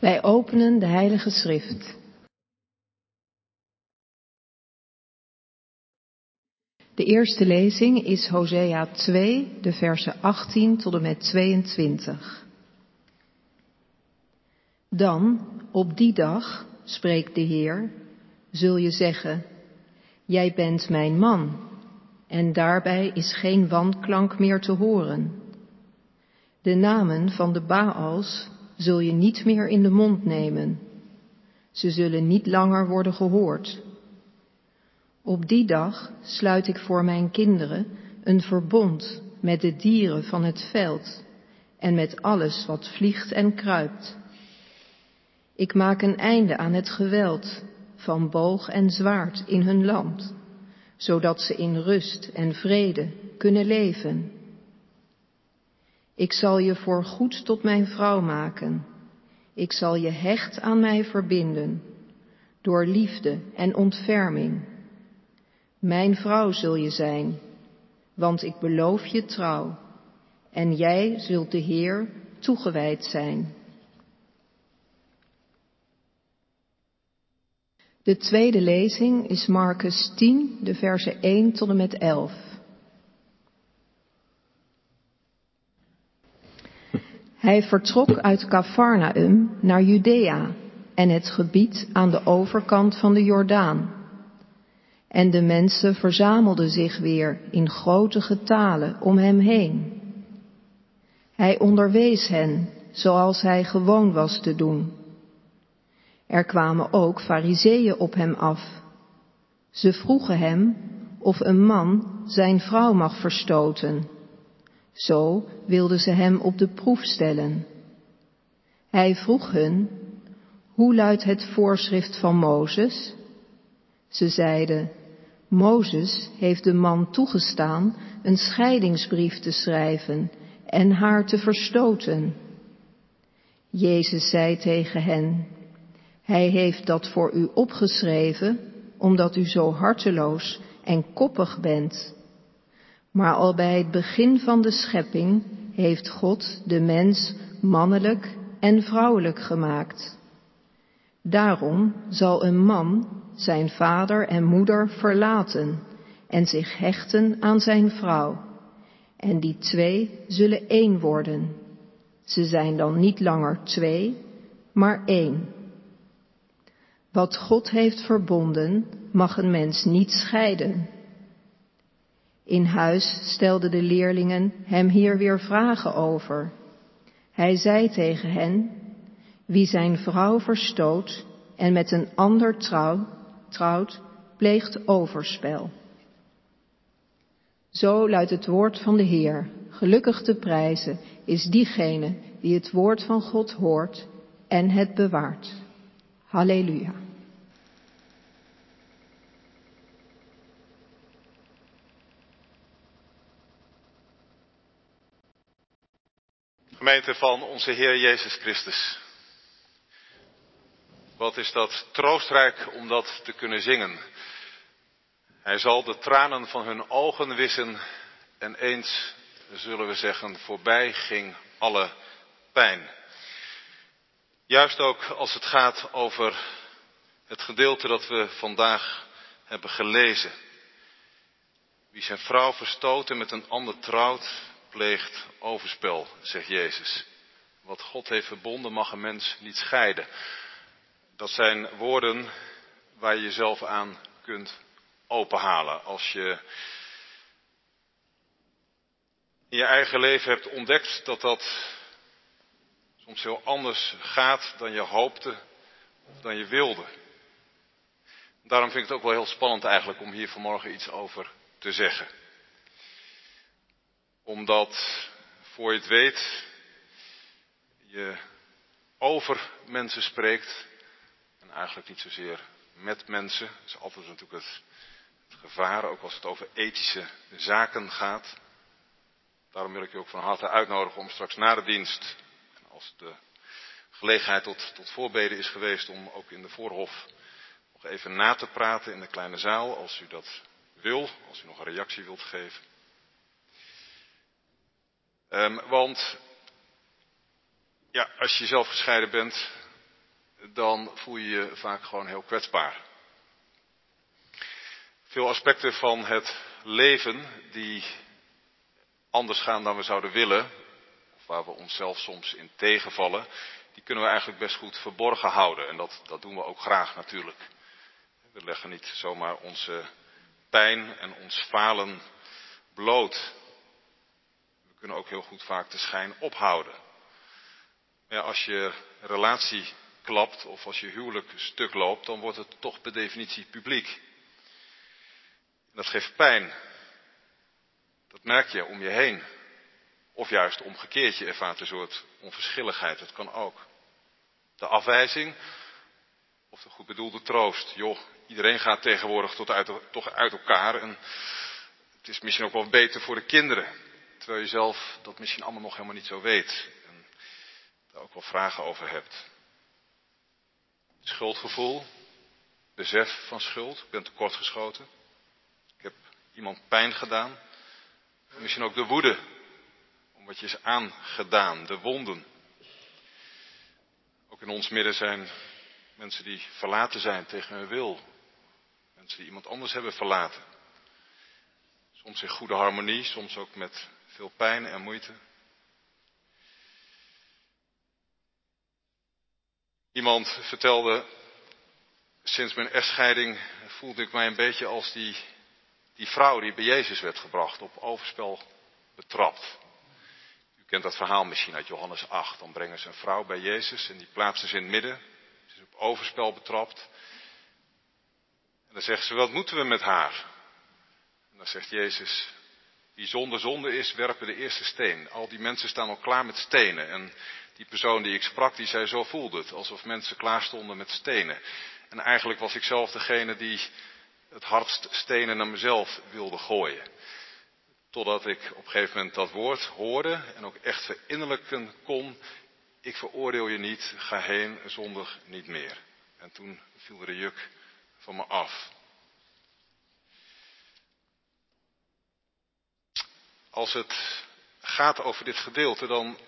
Wij openen de Heilige Schrift. De eerste lezing is Hosea 2, de versen 18 tot en met 22. Dan, op die dag, spreekt de Heer, zul je zeggen, Jij bent mijn man, en daarbij is geen wanklank meer te horen. De namen van de Baals zul je niet meer in de mond nemen. Ze zullen niet langer worden gehoord. Op die dag sluit ik voor mijn kinderen een verbond met de dieren van het veld en met alles wat vliegt en kruipt. Ik maak een einde aan het geweld van boog en zwaard in hun land, zodat ze in rust en vrede kunnen leven. Ik zal je voor goed tot mijn vrouw maken. Ik zal je hecht aan mij verbinden, door liefde en ontferming. Mijn vrouw zul je zijn, want ik beloof je trouw, en jij zult de Heer toegewijd zijn. De tweede lezing is Marcus 10, de versen 1 tot en met 11. Hij vertrok uit Cafarnaum naar Judea en het gebied aan de overkant van de Jordaan. En de mensen verzamelden zich weer in grote getalen om hem heen. Hij onderwees hen zoals hij gewoon was te doen. Er kwamen ook fariseeën op hem af. Ze vroegen hem of een man zijn vrouw mag verstoten. Zo wilden ze hem op de proef stellen. Hij vroeg hun, hoe luidt het voorschrift van Mozes? Ze zeiden, Mozes heeft de man toegestaan een scheidingsbrief te schrijven en haar te verstoten. Jezus zei tegen hen, Hij heeft dat voor u opgeschreven, omdat u zo harteloos en koppig bent. Maar al bij het begin van de schepping heeft God de mens mannelijk en vrouwelijk gemaakt. Daarom zal een man zijn vader en moeder verlaten en zich hechten aan zijn vrouw. En die twee zullen één worden. Ze zijn dan niet langer twee, maar één. Wat God heeft verbonden, mag een mens niet scheiden. In huis stelden de leerlingen hem hier weer vragen over. Hij zei tegen hen, wie zijn vrouw verstoot en met een ander trouw, trouwt, pleegt overspel. Zo luidt het woord van de Heer. Gelukkig te prijzen is diegene die het woord van God hoort en het bewaart. Halleluja. Gemeente van onze Heer Jezus Christus. Wat is dat troostrijk om dat te kunnen zingen. Hij zal de tranen van hun ogen wissen en eens zullen we zeggen voorbij ging alle pijn. Juist ook als het gaat over het gedeelte dat we vandaag hebben gelezen. Wie zijn vrouw verstoten met een ander trouwt, pleegt overspel, zegt Jezus. Wat God heeft verbonden mag een mens niet scheiden. Dat zijn woorden waar je jezelf aan kunt openhalen. Als je in je eigen leven hebt ontdekt dat dat soms heel anders gaat dan je hoopte of dan je wilde. Daarom vind ik het ook wel heel spannend eigenlijk om hier vanmorgen iets over te zeggen omdat, voor je het weet, je over mensen spreekt. En eigenlijk niet zozeer met mensen. Dat is altijd natuurlijk het, gevaar, ook als het over ethische zaken gaat. Daarom wil ik je ook van harte uitnodigen om straks na de dienst, als de gelegenheid tot, tot voorbeden is geweest, om ook in de voorhof nog even na te praten in de kleine zaal, als u dat wil, als u nog een reactie wilt geven. Um, want ja, als je zelf gescheiden bent, dan voel je je vaak gewoon heel kwetsbaar. Veel aspecten van het leven die anders gaan dan we zouden willen, of waar we onszelf soms in tegenvallen, die kunnen we eigenlijk best goed verborgen houden. En dat, dat doen we ook graag natuurlijk. We leggen niet zomaar onze pijn en ons falen bloot. Kunnen ook heel goed vaak de schijn ophouden. Maar als je relatie klapt of als je huwelijk stuk loopt, dan wordt het toch per definitie publiek. Dat geeft pijn. Dat merk je om je heen. Of juist omgekeerd, je ervaart een soort onverschilligheid. Dat kan ook. De afwijzing of de goed bedoelde troost. Joh, iedereen gaat tegenwoordig tot uit, toch uit elkaar. En het is misschien ook wel beter voor de kinderen. Terwijl je zelf dat misschien allemaal nog helemaal niet zo weet. En daar ook wel vragen over hebt. Schuldgevoel. Besef van schuld. Ik ben tekortgeschoten. Ik heb iemand pijn gedaan. misschien ook de woede. Om wat je is aangedaan. De wonden. Ook in ons midden zijn mensen die verlaten zijn tegen hun wil. Mensen die iemand anders hebben verlaten. Soms in goede harmonie, soms ook met veel pijn en moeite. Iemand vertelde, sinds mijn echtscheiding voelde ik mij een beetje als die, die vrouw die bij Jezus werd gebracht, op overspel betrapt. U kent dat verhaal misschien uit Johannes 8. Dan brengen ze een vrouw bij Jezus en die plaatsen ze in het midden. Ze is op overspel betrapt. En dan zegt ze, wat moeten we met haar? En dan zegt Jezus, wie zonder zonde is, werpen de eerste steen. Al die mensen staan al klaar met stenen. En die persoon die ik sprak, die zei, zo voelde het. Alsof mensen klaar stonden met stenen. En eigenlijk was ik zelf degene die het hardst stenen naar mezelf wilde gooien. Totdat ik op een gegeven moment dat woord hoorde en ook echt verinnerlijken kon. Ik veroordeel je niet, ga heen, zondig niet meer. En toen viel de juk van me af. Als het gaat over dit gedeelte, dan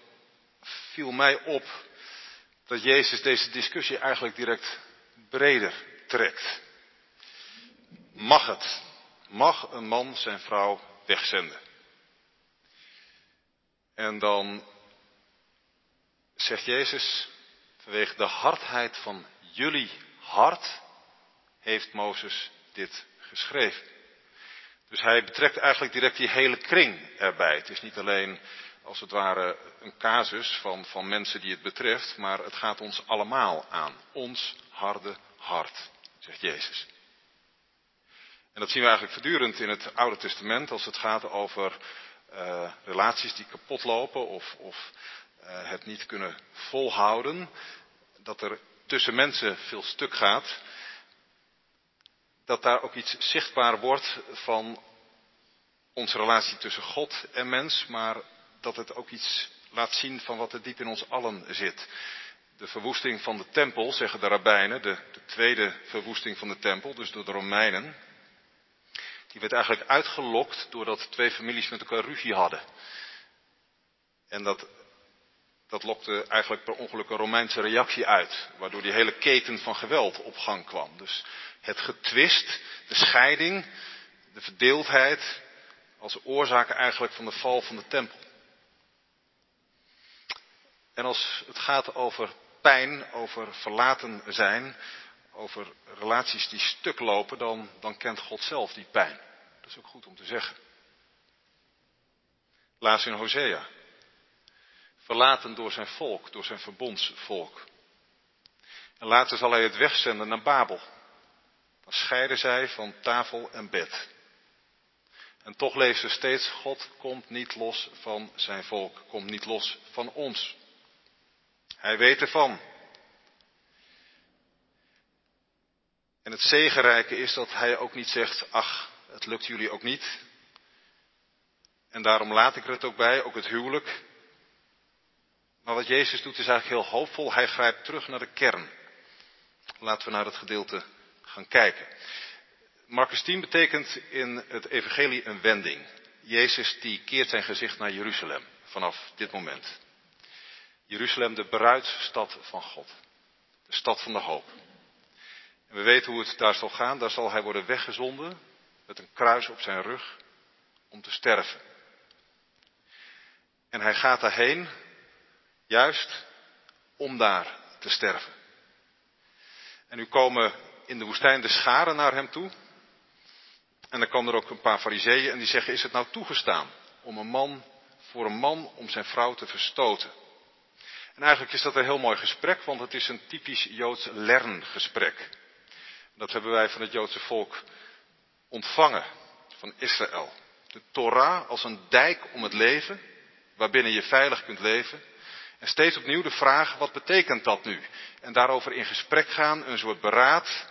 viel mij op dat Jezus deze discussie eigenlijk direct breder trekt. Mag het? Mag een man zijn vrouw wegzenden? En dan zegt Jezus, vanwege de hardheid van jullie hart heeft Mozes dit geschreven. Dus hij betrekt eigenlijk direct die hele kring erbij. Het is niet alleen als het ware een casus van, van mensen die het betreft, maar het gaat ons allemaal aan. Ons harde hart, zegt Jezus. En dat zien we eigenlijk voortdurend in het Oude Testament als het gaat over uh, relaties die kapot lopen of, of uh, het niet kunnen volhouden. Dat er tussen mensen veel stuk gaat. Dat daar ook iets zichtbaar wordt van onze relatie tussen God en mens, maar dat het ook iets laat zien van wat er diep in ons allen zit. De verwoesting van de tempel, zeggen de rabbijnen, de, de tweede verwoesting van de tempel, dus door de Romeinen, die werd eigenlijk uitgelokt doordat twee families met elkaar ruzie hadden. En dat, dat lokte eigenlijk per ongeluk een Romeinse reactie uit, waardoor die hele keten van geweld op gang kwam. Dus het getwist, de scheiding, de verdeeldheid, als oorzaak eigenlijk van de val van de tempel. En als het gaat over pijn, over verlaten zijn, over relaties die stuk lopen, dan, dan kent God zelf die pijn. Dat is ook goed om te zeggen. Laat in Hosea. Verlaten door zijn volk, door zijn verbondsvolk. En later zal hij het wegzenden naar Babel. Dan scheiden zij van tafel en bed. En toch leeft ze steeds, God komt niet los van zijn volk, komt niet los van ons. Hij weet ervan. En het zegenrijke is dat hij ook niet zegt, ach, het lukt jullie ook niet. En daarom laat ik er het ook bij, ook het huwelijk. Maar wat Jezus doet is eigenlijk heel hoopvol. Hij grijpt terug naar de kern. Laten we naar het gedeelte gaan kijken. Marcus 10 betekent in het evangelie een wending. Jezus die keert zijn gezicht naar Jeruzalem vanaf dit moment. Jeruzalem, de bruidsstad van God. de stad van de hoop. En we weten hoe het daar zal gaan. Daar zal hij worden weggezonden met een kruis op zijn rug om te sterven. En hij gaat daarheen juist om daar te sterven. En nu komen in de woestijn de scharen naar hem toe. En dan komen er ook een paar fariseeën en die zeggen, is het nou toegestaan om een man, voor een man, om zijn vrouw te verstoten? En eigenlijk is dat een heel mooi gesprek, want het is een typisch Joods lerngesprek. Dat hebben wij van het Joodse volk ontvangen, van Israël. De Torah als een dijk om het leven, waarbinnen je veilig kunt leven. En steeds opnieuw de vraag, wat betekent dat nu? En daarover in gesprek gaan, een soort beraad.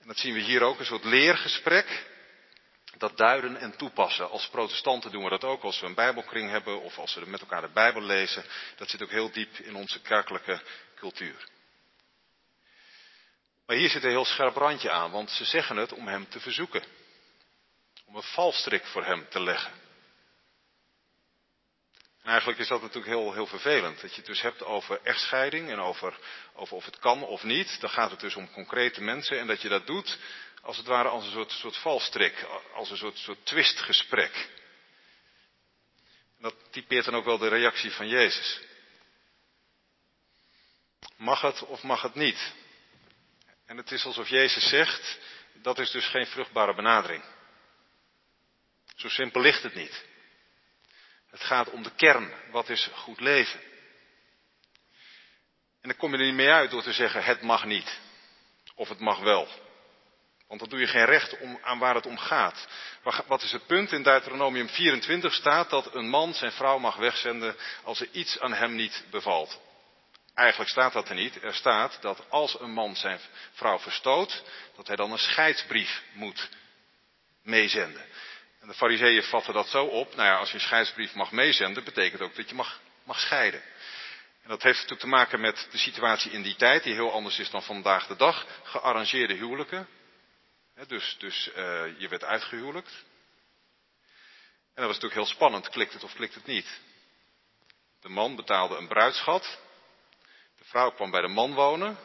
En dat zien we hier ook, een soort leergesprek. Dat duiden en toepassen. Als protestanten doen we dat ook als we een bijbelkring hebben of als we met elkaar de Bijbel lezen. Dat zit ook heel diep in onze kerkelijke cultuur. Maar hier zit een heel scherp randje aan, want ze zeggen het om hem te verzoeken. Om een valstrik voor hem te leggen. En eigenlijk is dat natuurlijk heel, heel vervelend. Dat je het dus hebt over echtscheiding en over, over of het kan of niet. Dan gaat het dus om concrete mensen. En dat je dat doet als het ware als een soort, soort valstrik. Als een soort, soort twistgesprek. En dat typeert dan ook wel de reactie van Jezus. Mag het of mag het niet? En het is alsof Jezus zegt, dat is dus geen vruchtbare benadering. Zo simpel ligt het niet. Het gaat om de kern. Wat is goed leven? En dan kom je er niet mee uit door te zeggen het mag niet. Of het mag wel. Want dan doe je geen recht om, aan waar het om gaat. Wat is het punt? In Deuteronomium 24 staat dat een man zijn vrouw mag wegzenden als er iets aan hem niet bevalt. Eigenlijk staat dat er niet. Er staat dat als een man zijn vrouw verstoot, dat hij dan een scheidsbrief moet meezenden. En de fariseeën vatten dat zo op, nou ja, als je een scheidsbrief mag meezenden, betekent ook dat je mag, mag scheiden. En dat heeft natuurlijk te maken met de situatie in die tijd, die heel anders is dan vandaag de dag. Gearrangeerde huwelijken. Dus, dus uh, je werd uitgehuwelijkt. En dat was natuurlijk heel spannend, klikt het of klikt het niet. De man betaalde een bruidschat. De vrouw kwam bij de man wonen.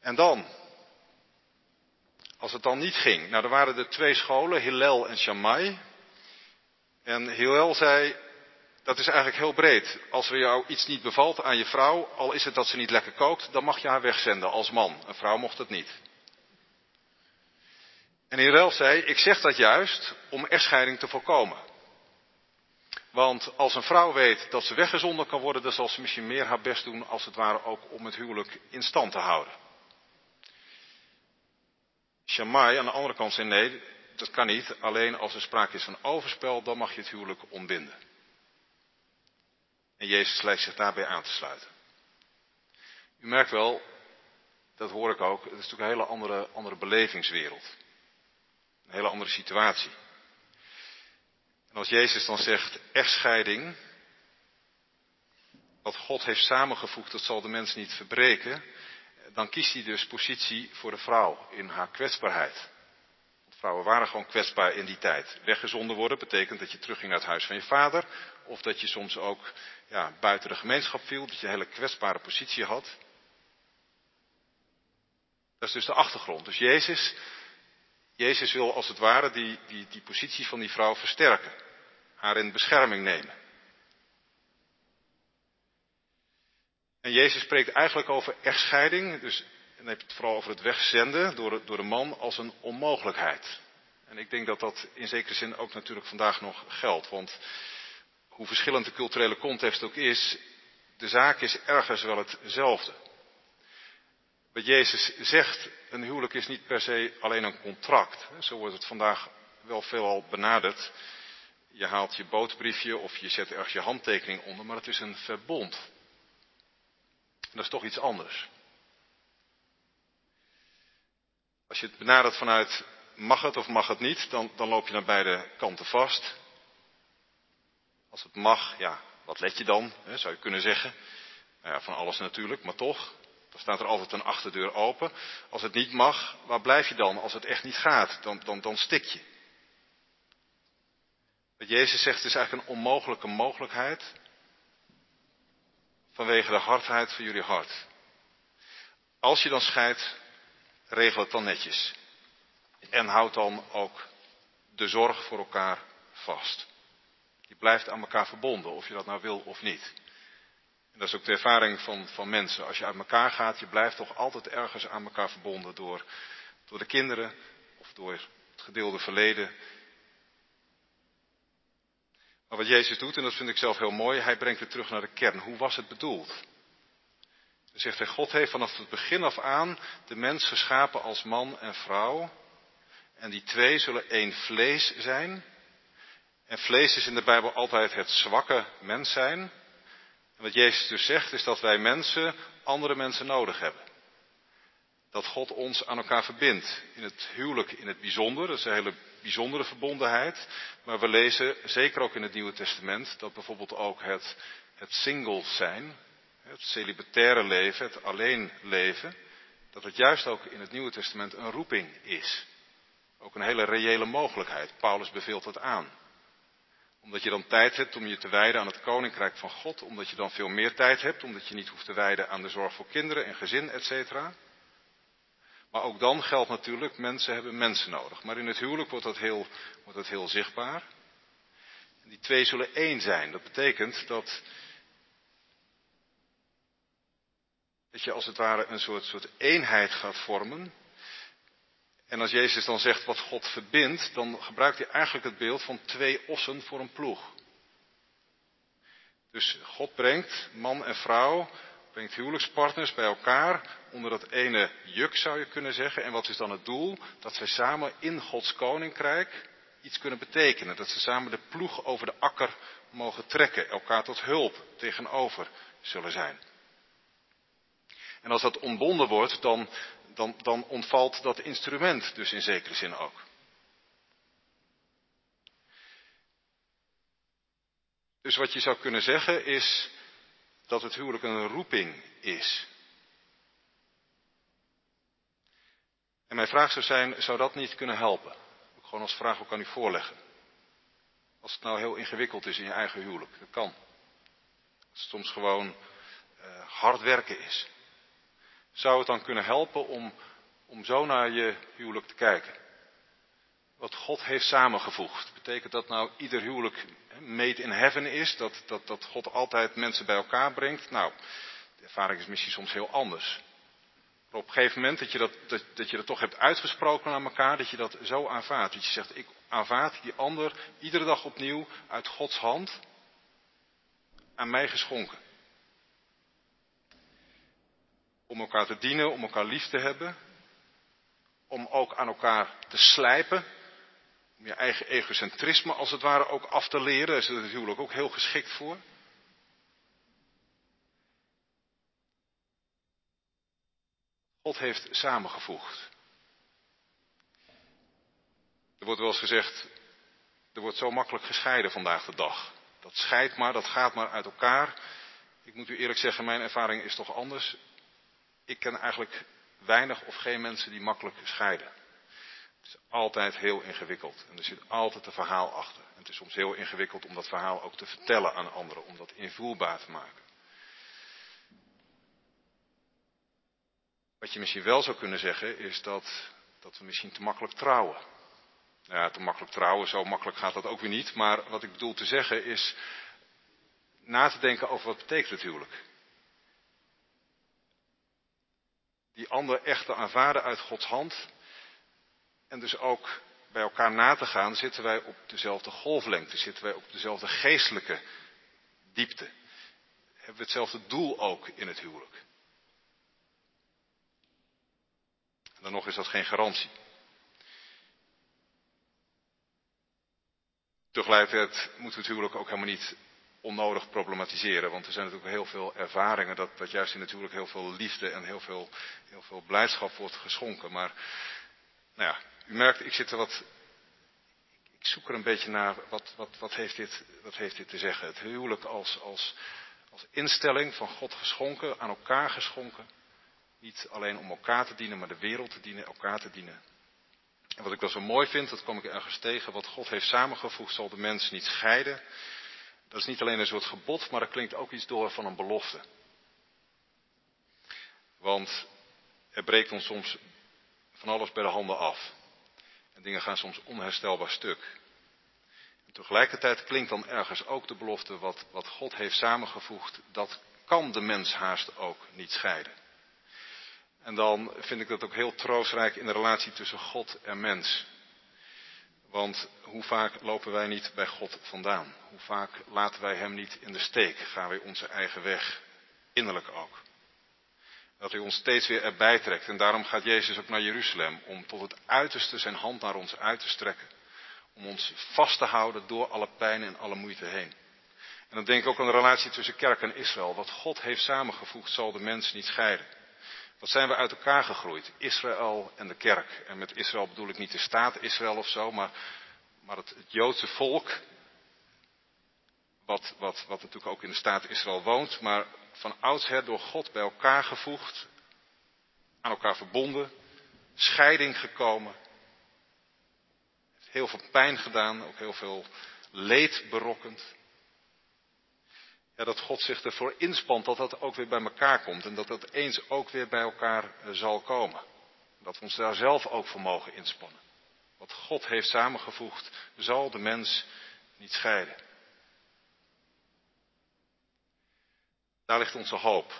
En dan, als het dan niet ging. Nou, er waren er twee scholen, Hillel en Shammai. En Hillel zei, dat is eigenlijk heel breed. Als er jou iets niet bevalt aan je vrouw, al is het dat ze niet lekker kookt, dan mag je haar wegzenden als man. Een vrouw mocht het niet. En Hillel zei, ik zeg dat juist om echtscheiding te voorkomen. Want als een vrouw weet dat ze weggezonden kan worden, dan zal ze misschien meer haar best doen als het ware ook om het huwelijk in stand te houden. Shammai aan de andere kant zei nee, dat kan niet. Alleen als er sprake is van overspel, dan mag je het huwelijk ontbinden. En Jezus lijkt zich daarbij aan te sluiten. U merkt wel, dat hoor ik ook, het is natuurlijk een hele andere, andere belevingswereld. Een hele andere situatie. En als Jezus dan zegt echtscheiding, wat God heeft samengevoegd, dat zal de mens niet verbreken, dan kiest hij dus positie voor de vrouw in haar kwetsbaarheid. Want vrouwen waren gewoon kwetsbaar in die tijd. Weggezonden worden betekent dat je terugging naar het huis van je vader, of dat je soms ook ja, buiten de gemeenschap viel, dat je een hele kwetsbare positie had. Dat is dus de achtergrond. Dus Jezus, Jezus wil als het ware die, die, die positie van die vrouw versterken, haar in bescherming nemen. En Jezus spreekt eigenlijk over echtscheiding, dus dan heb het vooral over het wegzenden door, door de man als een onmogelijkheid. En ik denk dat dat in zekere zin ook natuurlijk vandaag nog geldt. Want hoe verschillend de culturele context ook is, de zaak is ergens wel hetzelfde. Wat Jezus zegt, een huwelijk is niet per se alleen een contract. Zo wordt het vandaag wel veelal benaderd. Je haalt je bootbriefje of je zet ergens je handtekening onder, maar het is een verbond. Dat is toch iets anders. Als je het benadert vanuit mag het of mag het niet, dan, dan loop je naar beide kanten vast. Als het mag, ja, wat let je dan, hè, zou je kunnen zeggen. Nou ja, van alles natuurlijk, maar toch. Dan staat er altijd een achterdeur open. Als het niet mag, waar blijf je dan als het echt niet gaat? Dan, dan, dan stik je. Wat Jezus zegt is eigenlijk een onmogelijke mogelijkheid vanwege de hardheid van jullie hart. Als je dan scheidt, regel het dan netjes. En houd dan ook de zorg voor elkaar vast. Je blijft aan elkaar verbonden, of je dat nou wil of niet. En dat is ook de ervaring van, van mensen. Als je uit elkaar gaat, je blijft toch altijd ergens aan elkaar verbonden door, door de kinderen of door het gedeelde verleden. Maar wat Jezus doet, en dat vind ik zelf heel mooi, hij brengt het terug naar de kern. Hoe was het bedoeld? Dan zegt hij, God heeft vanaf het begin af aan de mens geschapen als man en vrouw. En die twee zullen één vlees zijn. En vlees is in de Bijbel altijd het zwakke mens zijn. En wat Jezus dus zegt is dat wij mensen andere mensen nodig hebben. Dat God ons aan elkaar verbindt. In het huwelijk in het bijzonder, dat is een hele bijzondere verbondenheid. Maar we lezen, zeker ook in het Nieuwe Testament, dat bijvoorbeeld ook het, het single zijn, het celibataire leven, het alleen leven, dat het juist ook in het Nieuwe Testament een roeping is. Ook een hele reële mogelijkheid. Paulus beveelt het aan. Omdat je dan tijd hebt om je te wijden aan het koninkrijk van God. Omdat je dan veel meer tijd hebt. Omdat je niet hoeft te wijden aan de zorg voor kinderen en gezin, etc. Maar ook dan geldt natuurlijk, mensen hebben mensen nodig. Maar in het huwelijk wordt dat heel, wordt dat heel zichtbaar. Die twee zullen één zijn. Dat betekent dat, dat je als het ware een soort, soort eenheid gaat vormen. En als Jezus dan zegt wat God verbindt, dan gebruikt hij eigenlijk het beeld van twee ossen voor een ploeg. Dus God brengt man en vrouw, brengt huwelijkspartners bij elkaar onder dat ene juk zou je kunnen zeggen. En wat is dan het doel? Dat zij samen in Gods koninkrijk iets kunnen betekenen. Dat ze samen de ploeg over de akker mogen trekken, elkaar tot hulp tegenover zullen zijn. En als dat ontbonden wordt, dan dan, dan ontvalt dat instrument dus in zekere zin ook. Dus wat je zou kunnen zeggen is dat het huwelijk een roeping is. En mijn vraag zou zijn, zou dat niet kunnen helpen? Ik gewoon als vraag ook aan u voorleggen. Als het nou heel ingewikkeld is in je eigen huwelijk, dat kan. Als het soms gewoon uh, hard werken is zou het dan kunnen helpen om, om zo naar je huwelijk te kijken? Wat God heeft samengevoegd. Betekent dat nou ieder huwelijk made in heaven is? Dat, dat, dat God altijd mensen bij elkaar brengt? Nou, de ervaring is misschien soms heel anders. Maar op een gegeven moment dat je dat, dat, dat je dat toch hebt uitgesproken aan elkaar, dat je dat zo aanvaardt. Dat je zegt, ik aanvaard die ander iedere dag opnieuw uit Gods hand aan mij geschonken. Om elkaar te dienen, om elkaar lief te hebben. Om ook aan elkaar te slijpen. Je eigen egocentrisme als het ware ook af te leren. Daar is het natuurlijk ook heel geschikt voor. God heeft samengevoegd. Er wordt wel eens gezegd, er wordt zo makkelijk gescheiden vandaag de dag. Dat scheidt maar, dat gaat maar uit elkaar. Ik moet u eerlijk zeggen, mijn ervaring is toch anders. Ik ken eigenlijk weinig of geen mensen die makkelijk scheiden. Is altijd heel ingewikkeld en er zit altijd een verhaal achter. En het is soms heel ingewikkeld om dat verhaal ook te vertellen aan anderen, om dat invoelbaar te maken. Wat je misschien wel zou kunnen zeggen is dat, dat we misschien te makkelijk trouwen. Ja, te makkelijk trouwen, zo makkelijk gaat dat ook weer niet. Maar wat ik bedoel te zeggen is na te denken over wat betekent het huwelijk. die ander echt te aanvaarden uit Gods hand. En dus ook bij elkaar na te gaan, zitten wij op dezelfde golflengte, zitten wij op dezelfde geestelijke diepte. Hebben we hetzelfde doel ook in het huwelijk. En dan nog is dat geen garantie. Tegelijkertijd moeten we het huwelijk ook helemaal niet onnodig problematiseren. Want er zijn natuurlijk heel veel ervaringen dat, dat juist in natuurlijk heel veel liefde en heel veel, heel veel blijdschap wordt geschonken. Maar nou ja, u merkt, ik zit er wat. Ik zoek er een beetje naar wat, wat, wat, heeft, dit, wat heeft dit te zeggen. Het huwelijk als, als, als instelling van God geschonken, aan elkaar geschonken. Niet alleen om elkaar te dienen, maar de wereld te dienen, elkaar te dienen. En wat ik wel zo mooi vind, dat kom ik ergens tegen, wat God heeft samengevoegd zal de mens niet scheiden. Dat is niet alleen een soort gebod, maar er klinkt ook iets door van een belofte. Want Er breekt ons soms van alles bij de handen af. En dingen gaan soms onherstelbaar stuk. Tegelijkertijd klinkt dan ergens ook de belofte wat, wat God heeft samengevoegd, dat kan de mens haast ook niet scheiden. En dan vind ik dat ook heel troostrijk in de relatie tussen God en mens. Want hoe vaak lopen wij niet bij God vandaan? Hoe vaak laten wij Hem niet in de steek? Gaan wij onze eigen weg? Innerlijk ook. Dat Hij ons steeds weer erbij trekt. En daarom gaat Jezus ook naar Jeruzalem. Om tot het uiterste zijn hand naar ons uit te strekken. Om ons vast te houden door alle pijn en alle moeite heen. En dan denk ik ook aan de relatie tussen kerk en Israël. Wat God heeft samengevoegd zal de mens niet scheiden. Wat zijn we uit elkaar gegroeid? Israël en de kerk. En met Israël bedoel ik niet de staat Israël of zo, maar, maar het, het Joodse volk. Wat, wat, wat natuurlijk ook in de staat Israël woont, maar van oudsher door God bij elkaar gevoegd, aan elkaar verbonden, scheiding gekomen. Heeft heel veel pijn gedaan, ook heel veel leed berokkend. Ja, dat God zich ervoor inspant dat dat ook weer bij elkaar komt en dat dat eens ook weer bij elkaar eh, zal komen. Dat we ons daar zelf ook voor mogen inspannen. Wat God heeft samengevoegd, zal de mens niet scheiden. Daar ligt onze hoop.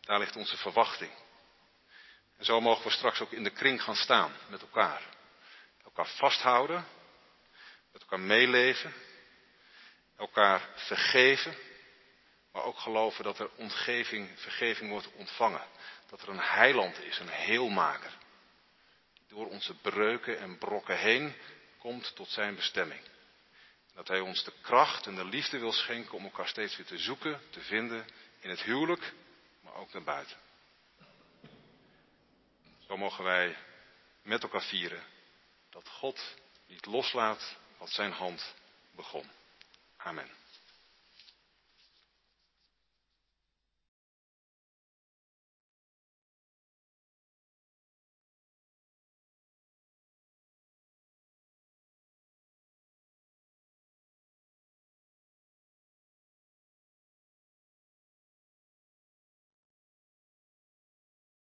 Daar ligt onze verwachting. En zo mogen we straks ook in de kring gaan staan met elkaar. Elkaar vasthouden, met elkaar meeleven, elkaar vergeven maar ook geloven dat er ontgeving, vergeving wordt ontvangen. Dat er een heiland is, een heelmaker. Die door onze breuken en brokken heen komt tot zijn bestemming. Dat hij ons de kracht en de liefde wil schenken om elkaar steeds weer te zoeken, te vinden in het huwelijk, maar ook naar buiten. Zo mogen wij met elkaar vieren dat God niet loslaat wat zijn hand begon. Amen.